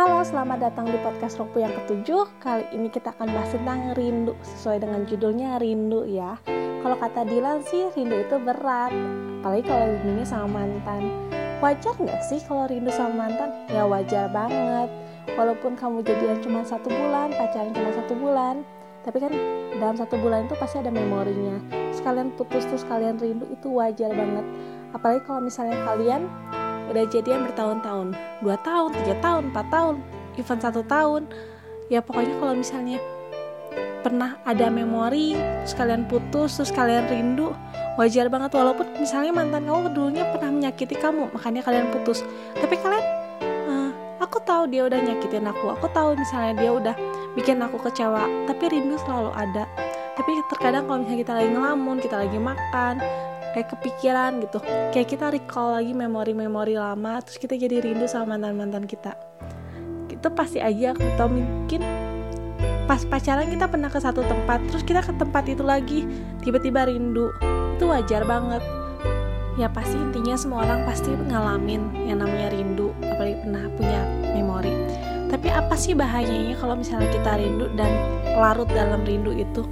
Halo, selamat datang di podcast Roku yang ketujuh. Kali ini kita akan bahas tentang rindu sesuai dengan judulnya rindu ya. Kalau kata Dilan sih rindu itu berat, apalagi kalau rindunya sama mantan. Wajar nggak sih kalau rindu sama mantan? Ya wajar banget. Walaupun kamu jadian cuma satu bulan, pacaran cuma satu bulan, tapi kan dalam satu bulan itu pasti ada memorinya. Sekalian putus terus kalian rindu itu wajar banget. Apalagi kalau misalnya kalian udah jadian bertahun-tahun. Dua tahun tiga tahun empat tahun even satu tahun. Ya pokoknya kalau misalnya pernah ada memori terus kalian putus terus kalian rindu wajar banget. Walaupun misalnya mantan kamu dulunya pernah menyakiti kamu makanya kalian putus. Tapi kalian uh, aku tahu dia udah nyakitin aku. Aku tahu misalnya dia udah bikin aku kecewa tapi rindu selalu ada. Tapi terkadang kalau misalnya kita lagi ngelamun kita lagi makan kayak kepikiran gitu. Kayak kita recall lagi memori-memori lama terus kita jadi rindu sama mantan-mantan kita. Itu pasti aja atau mungkin pas pacaran kita pernah ke satu tempat terus kita ke tempat itu lagi tiba-tiba rindu. Itu wajar banget. Ya pasti intinya semua orang pasti ngalamin yang namanya rindu apalagi pernah punya memori. Tapi apa sih bahayanya kalau misalnya kita rindu dan larut dalam rindu itu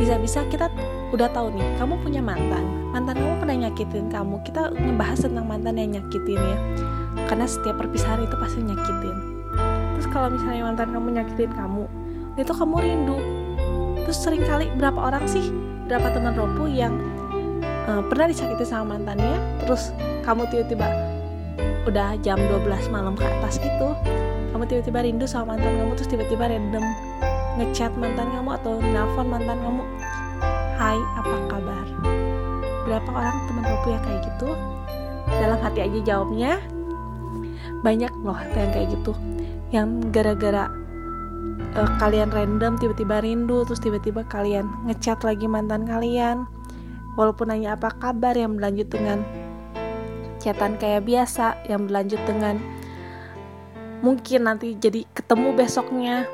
bisa-bisa kita udah tahu nih kamu punya mantan. Mantan kamu pernah nyakitin kamu. Kita ngebahas tentang mantan yang nyakitin ya. Karena setiap perpisahan itu pasti nyakitin. Terus kalau misalnya mantan kamu nyakitin kamu itu kamu rindu. Terus sering kali berapa orang sih berapa teman ropu yang uh, pernah disakiti sama mantannya terus kamu tiba-tiba udah jam 12 malam ke atas gitu kamu tiba-tiba rindu sama mantan kamu terus tiba-tiba random ngechat mantan kamu atau nelfon mantan kamu Hai, apa kabar? Berapa orang teman Ropu yang kayak gitu? Dalam hati aja jawabnya. Banyak loh yang kayak gitu. Yang gara-gara uh, kalian random tiba-tiba rindu, terus tiba-tiba kalian ngechat lagi mantan kalian. Walaupun nanya apa kabar yang berlanjut dengan chatan kayak biasa, yang berlanjut dengan mungkin nanti jadi ketemu besoknya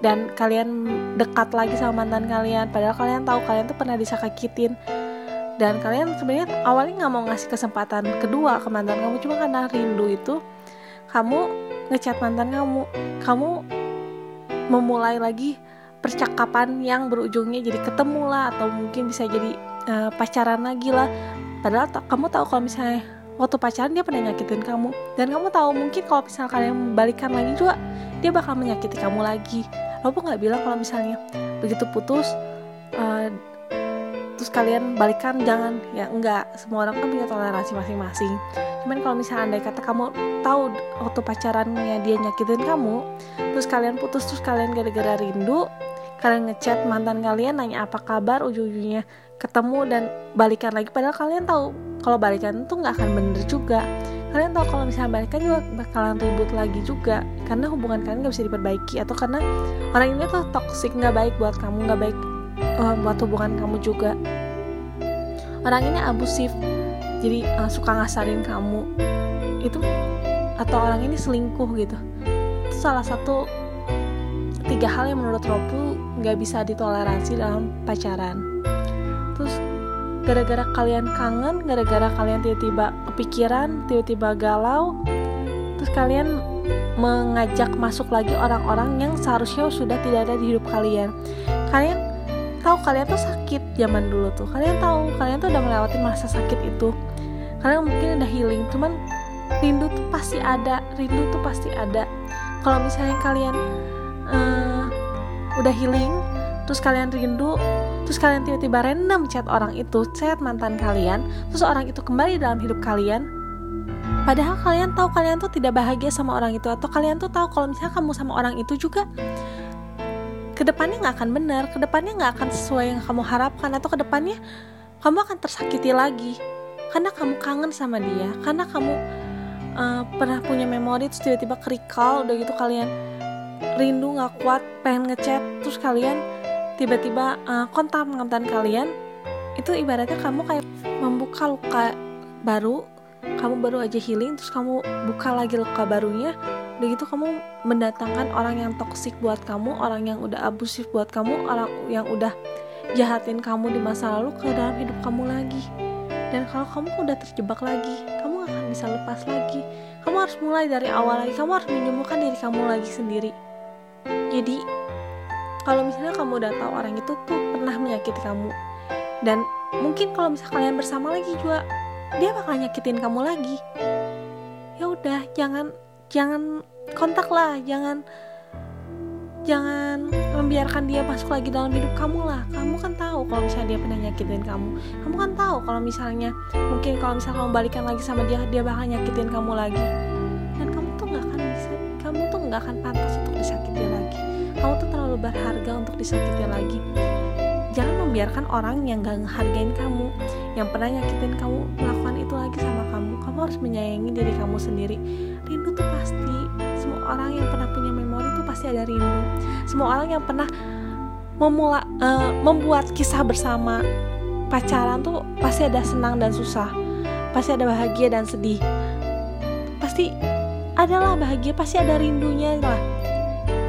dan kalian dekat lagi sama mantan kalian. Padahal kalian tahu kalian tuh pernah disakitin dan kalian sebenarnya awalnya nggak mau ngasih kesempatan kedua ke mantan kamu. Cuma karena rindu itu kamu ngechat mantan kamu. Kamu memulai lagi percakapan yang berujungnya jadi ketemu lah atau mungkin bisa jadi uh, pacaran lagi lah. Padahal kamu tahu kalau misalnya waktu pacaran dia pernah nyakitin kamu. Dan kamu tahu mungkin kalau misalnya kalian balikan lagi juga dia bakal menyakiti kamu lagi Robo nggak bilang kalau misalnya begitu putus uh, terus kalian balikan jangan. Ya enggak semua orang kan punya toleransi masing-masing. Cuman kalau misalnya andai kata kamu tahu waktu pacarannya dia nyakitin kamu terus kalian putus terus kalian gara-gara rindu kalian ngechat mantan kalian nanya apa kabar ujung-ujungnya ketemu dan balikan lagi. Padahal kalian tahu kalau balikan itu nggak akan bener juga kalian tahu kalau misalnya balikan juga bakalan ribut lagi juga. Karena hubungan kalian nggak bisa diperbaiki atau karena orang ini tuh toxic nggak baik buat kamu nggak baik uh, buat hubungan kamu juga. Orang ini abusif jadi uh, suka ngasarin kamu. Itu atau orang ini selingkuh gitu. Itu salah satu tiga hal yang menurut Ropu nggak bisa ditoleransi dalam pacaran gara-gara kalian kangen gara-gara kalian tiba-tiba kepikiran tiba-tiba galau terus kalian mengajak masuk lagi orang-orang yang seharusnya sudah tidak ada di hidup kalian. Kalian tahu kalian tuh sakit zaman dulu tuh. Kalian tahu kalian tuh udah melewati masa sakit itu. Kalian mungkin udah healing cuman rindu tuh pasti ada rindu tuh pasti ada. Kalau misalnya kalian uh, udah healing terus kalian rindu terus kalian tiba-tiba random chat orang itu chat mantan kalian terus orang itu kembali dalam hidup kalian. Padahal kalian tahu kalian tuh tidak bahagia sama orang itu atau kalian tuh tahu kalau misalnya kamu sama orang itu juga ke depannya nggak akan benar ke depannya nggak akan sesuai yang kamu harapkan atau ke depannya kamu akan tersakiti lagi. Karena kamu kangen sama dia karena kamu uh, pernah punya memori terus tiba-tiba kerikal udah gitu kalian rindu nggak kuat pengen ngechat terus kalian tiba-tiba uh, kontak mantan kalian itu ibaratnya kamu kayak membuka luka baru kamu baru aja healing terus kamu buka lagi luka barunya udah gitu kamu mendatangkan orang yang toksik buat kamu orang yang udah abusif buat kamu orang yang udah jahatin kamu di masa lalu ke dalam hidup kamu lagi. Dan kalau kamu udah terjebak lagi kamu gak akan bisa lepas lagi. Kamu harus mulai dari awal lagi kamu harus menyembuhkan diri kamu lagi sendiri. Jadi kalau misalnya kamu udah tahu orang itu tuh pernah menyakiti kamu dan mungkin kalau misalnya kalian bersama lagi juga dia bakal nyakitin kamu lagi. Ya udah jangan jangan kontak lah jangan jangan membiarkan dia masuk lagi dalam hidup kamu lah. Kamu kan tahu kalau misalnya dia pernah nyakitin kamu. Kamu kan tahu kalau misalnya mungkin kalau misalnya kamu balikan lagi sama dia dia bakal nyakitin kamu lagi. Dan kamu tuh nggak akan bisa kamu tuh nggak akan pantas untuk disakiti lagi kamu tuh terlalu berharga untuk disakiti lagi. Jangan membiarkan orang yang gak ngehargain kamu yang pernah nyakitin kamu melakukan itu lagi sama kamu. Kamu harus menyayangi diri kamu sendiri. Rindu tuh pasti semua orang yang pernah punya memori tuh pasti ada rindu. Semua orang yang pernah memula uh, membuat kisah bersama pacaran tuh pasti ada senang dan susah. Pasti ada bahagia dan sedih. Pasti adalah bahagia pasti ada rindunya lah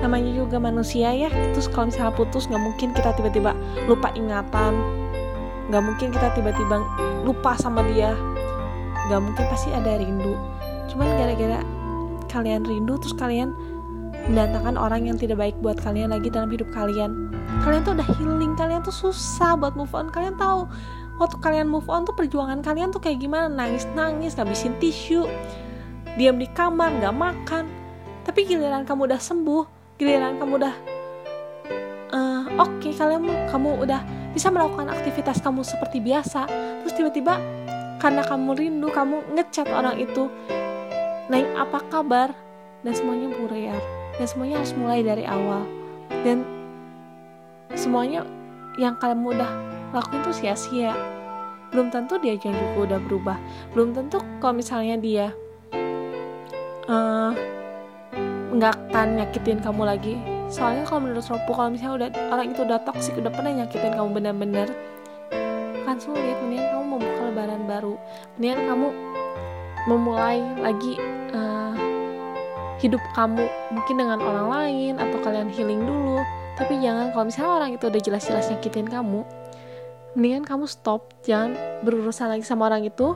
namanya juga manusia ya. Terus kalau misalnya putus nggak mungkin kita tiba-tiba lupa ingatan. Nggak mungkin kita tiba-tiba lupa sama dia. Nggak mungkin pasti ada rindu. Cuman gara-gara kalian rindu terus kalian mendatangkan orang yang tidak baik buat kalian lagi dalam hidup kalian. Kalian tuh udah healing kalian tuh susah buat move on. Kalian tahu waktu kalian move on tuh perjuangan kalian tuh kayak gimana? Nangis nangis ngabisin tisu diam di kamar nggak makan. Tapi giliran kamu udah sembuh giliran kamu udah uh, oke okay, kalian kamu udah bisa melakukan aktivitas kamu seperti biasa. Terus tiba-tiba karena kamu rindu kamu ngechat orang itu naik apa kabar? Dan semuanya buyar dan semuanya harus mulai dari awal. Dan semuanya yang kalian udah lakuin tuh sia-sia. Belum tentu dia juga udah berubah. Belum tentu kalau misalnya dia uh, nggak akan nyakitin kamu lagi. Soalnya kalau menurut Ropo kalau misalnya udah orang itu udah toksik udah pernah nyakitin kamu bener-bener kan sulit. Mendingan kamu membuka lebaran baru. Mendingan kamu memulai lagi uh, hidup kamu mungkin dengan orang lain atau kalian healing dulu. Tapi jangan kalau misalnya orang itu udah jelas-jelas nyakitin kamu mendingan kamu stop. Jangan berurusan lagi sama orang itu.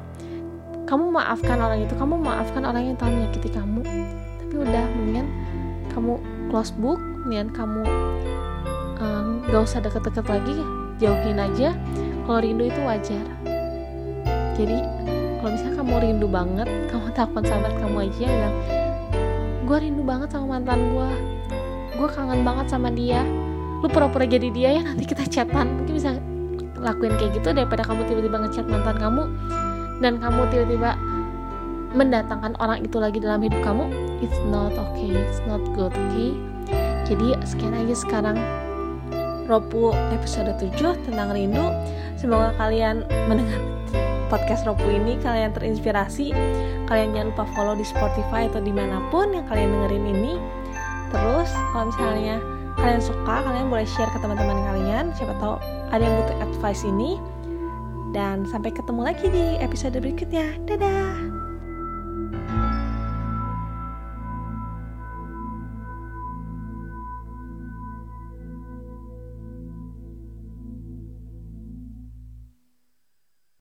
Kamu maafkan orang itu kamu maafkan orang yang telah menyakiti kamu tapi udah mendingan kamu close book mendingan kamu um, gak usah deket-deket lagi jauhin aja. Kalau rindu itu wajar. Jadi kalau misalnya kamu rindu banget kamu telepon sahabat kamu aja bilang gue rindu banget sama mantan gue gue kangen banget sama dia. Lu pura-pura jadi dia ya nanti kita chatan. Mungkin bisa lakuin kayak gitu daripada kamu tiba-tiba ngechat mantan kamu dan kamu tiba-tiba mendatangkan orang itu lagi dalam hidup kamu it's not okay it's not good okay? Jadi sekian aja sekarang Ropu episode 7 tentang rindu. Semoga kalian mendengar podcast Ropu ini kalian terinspirasi. Kalian jangan lupa follow di Spotify atau di mana pun yang kalian dengerin ini. Terus kalau misalnya kalian suka kalian boleh share ke teman-teman kalian. Siapa tahu ada yang butuh advice ini. Dan sampai ketemu lagi di episode berikutnya. Dadah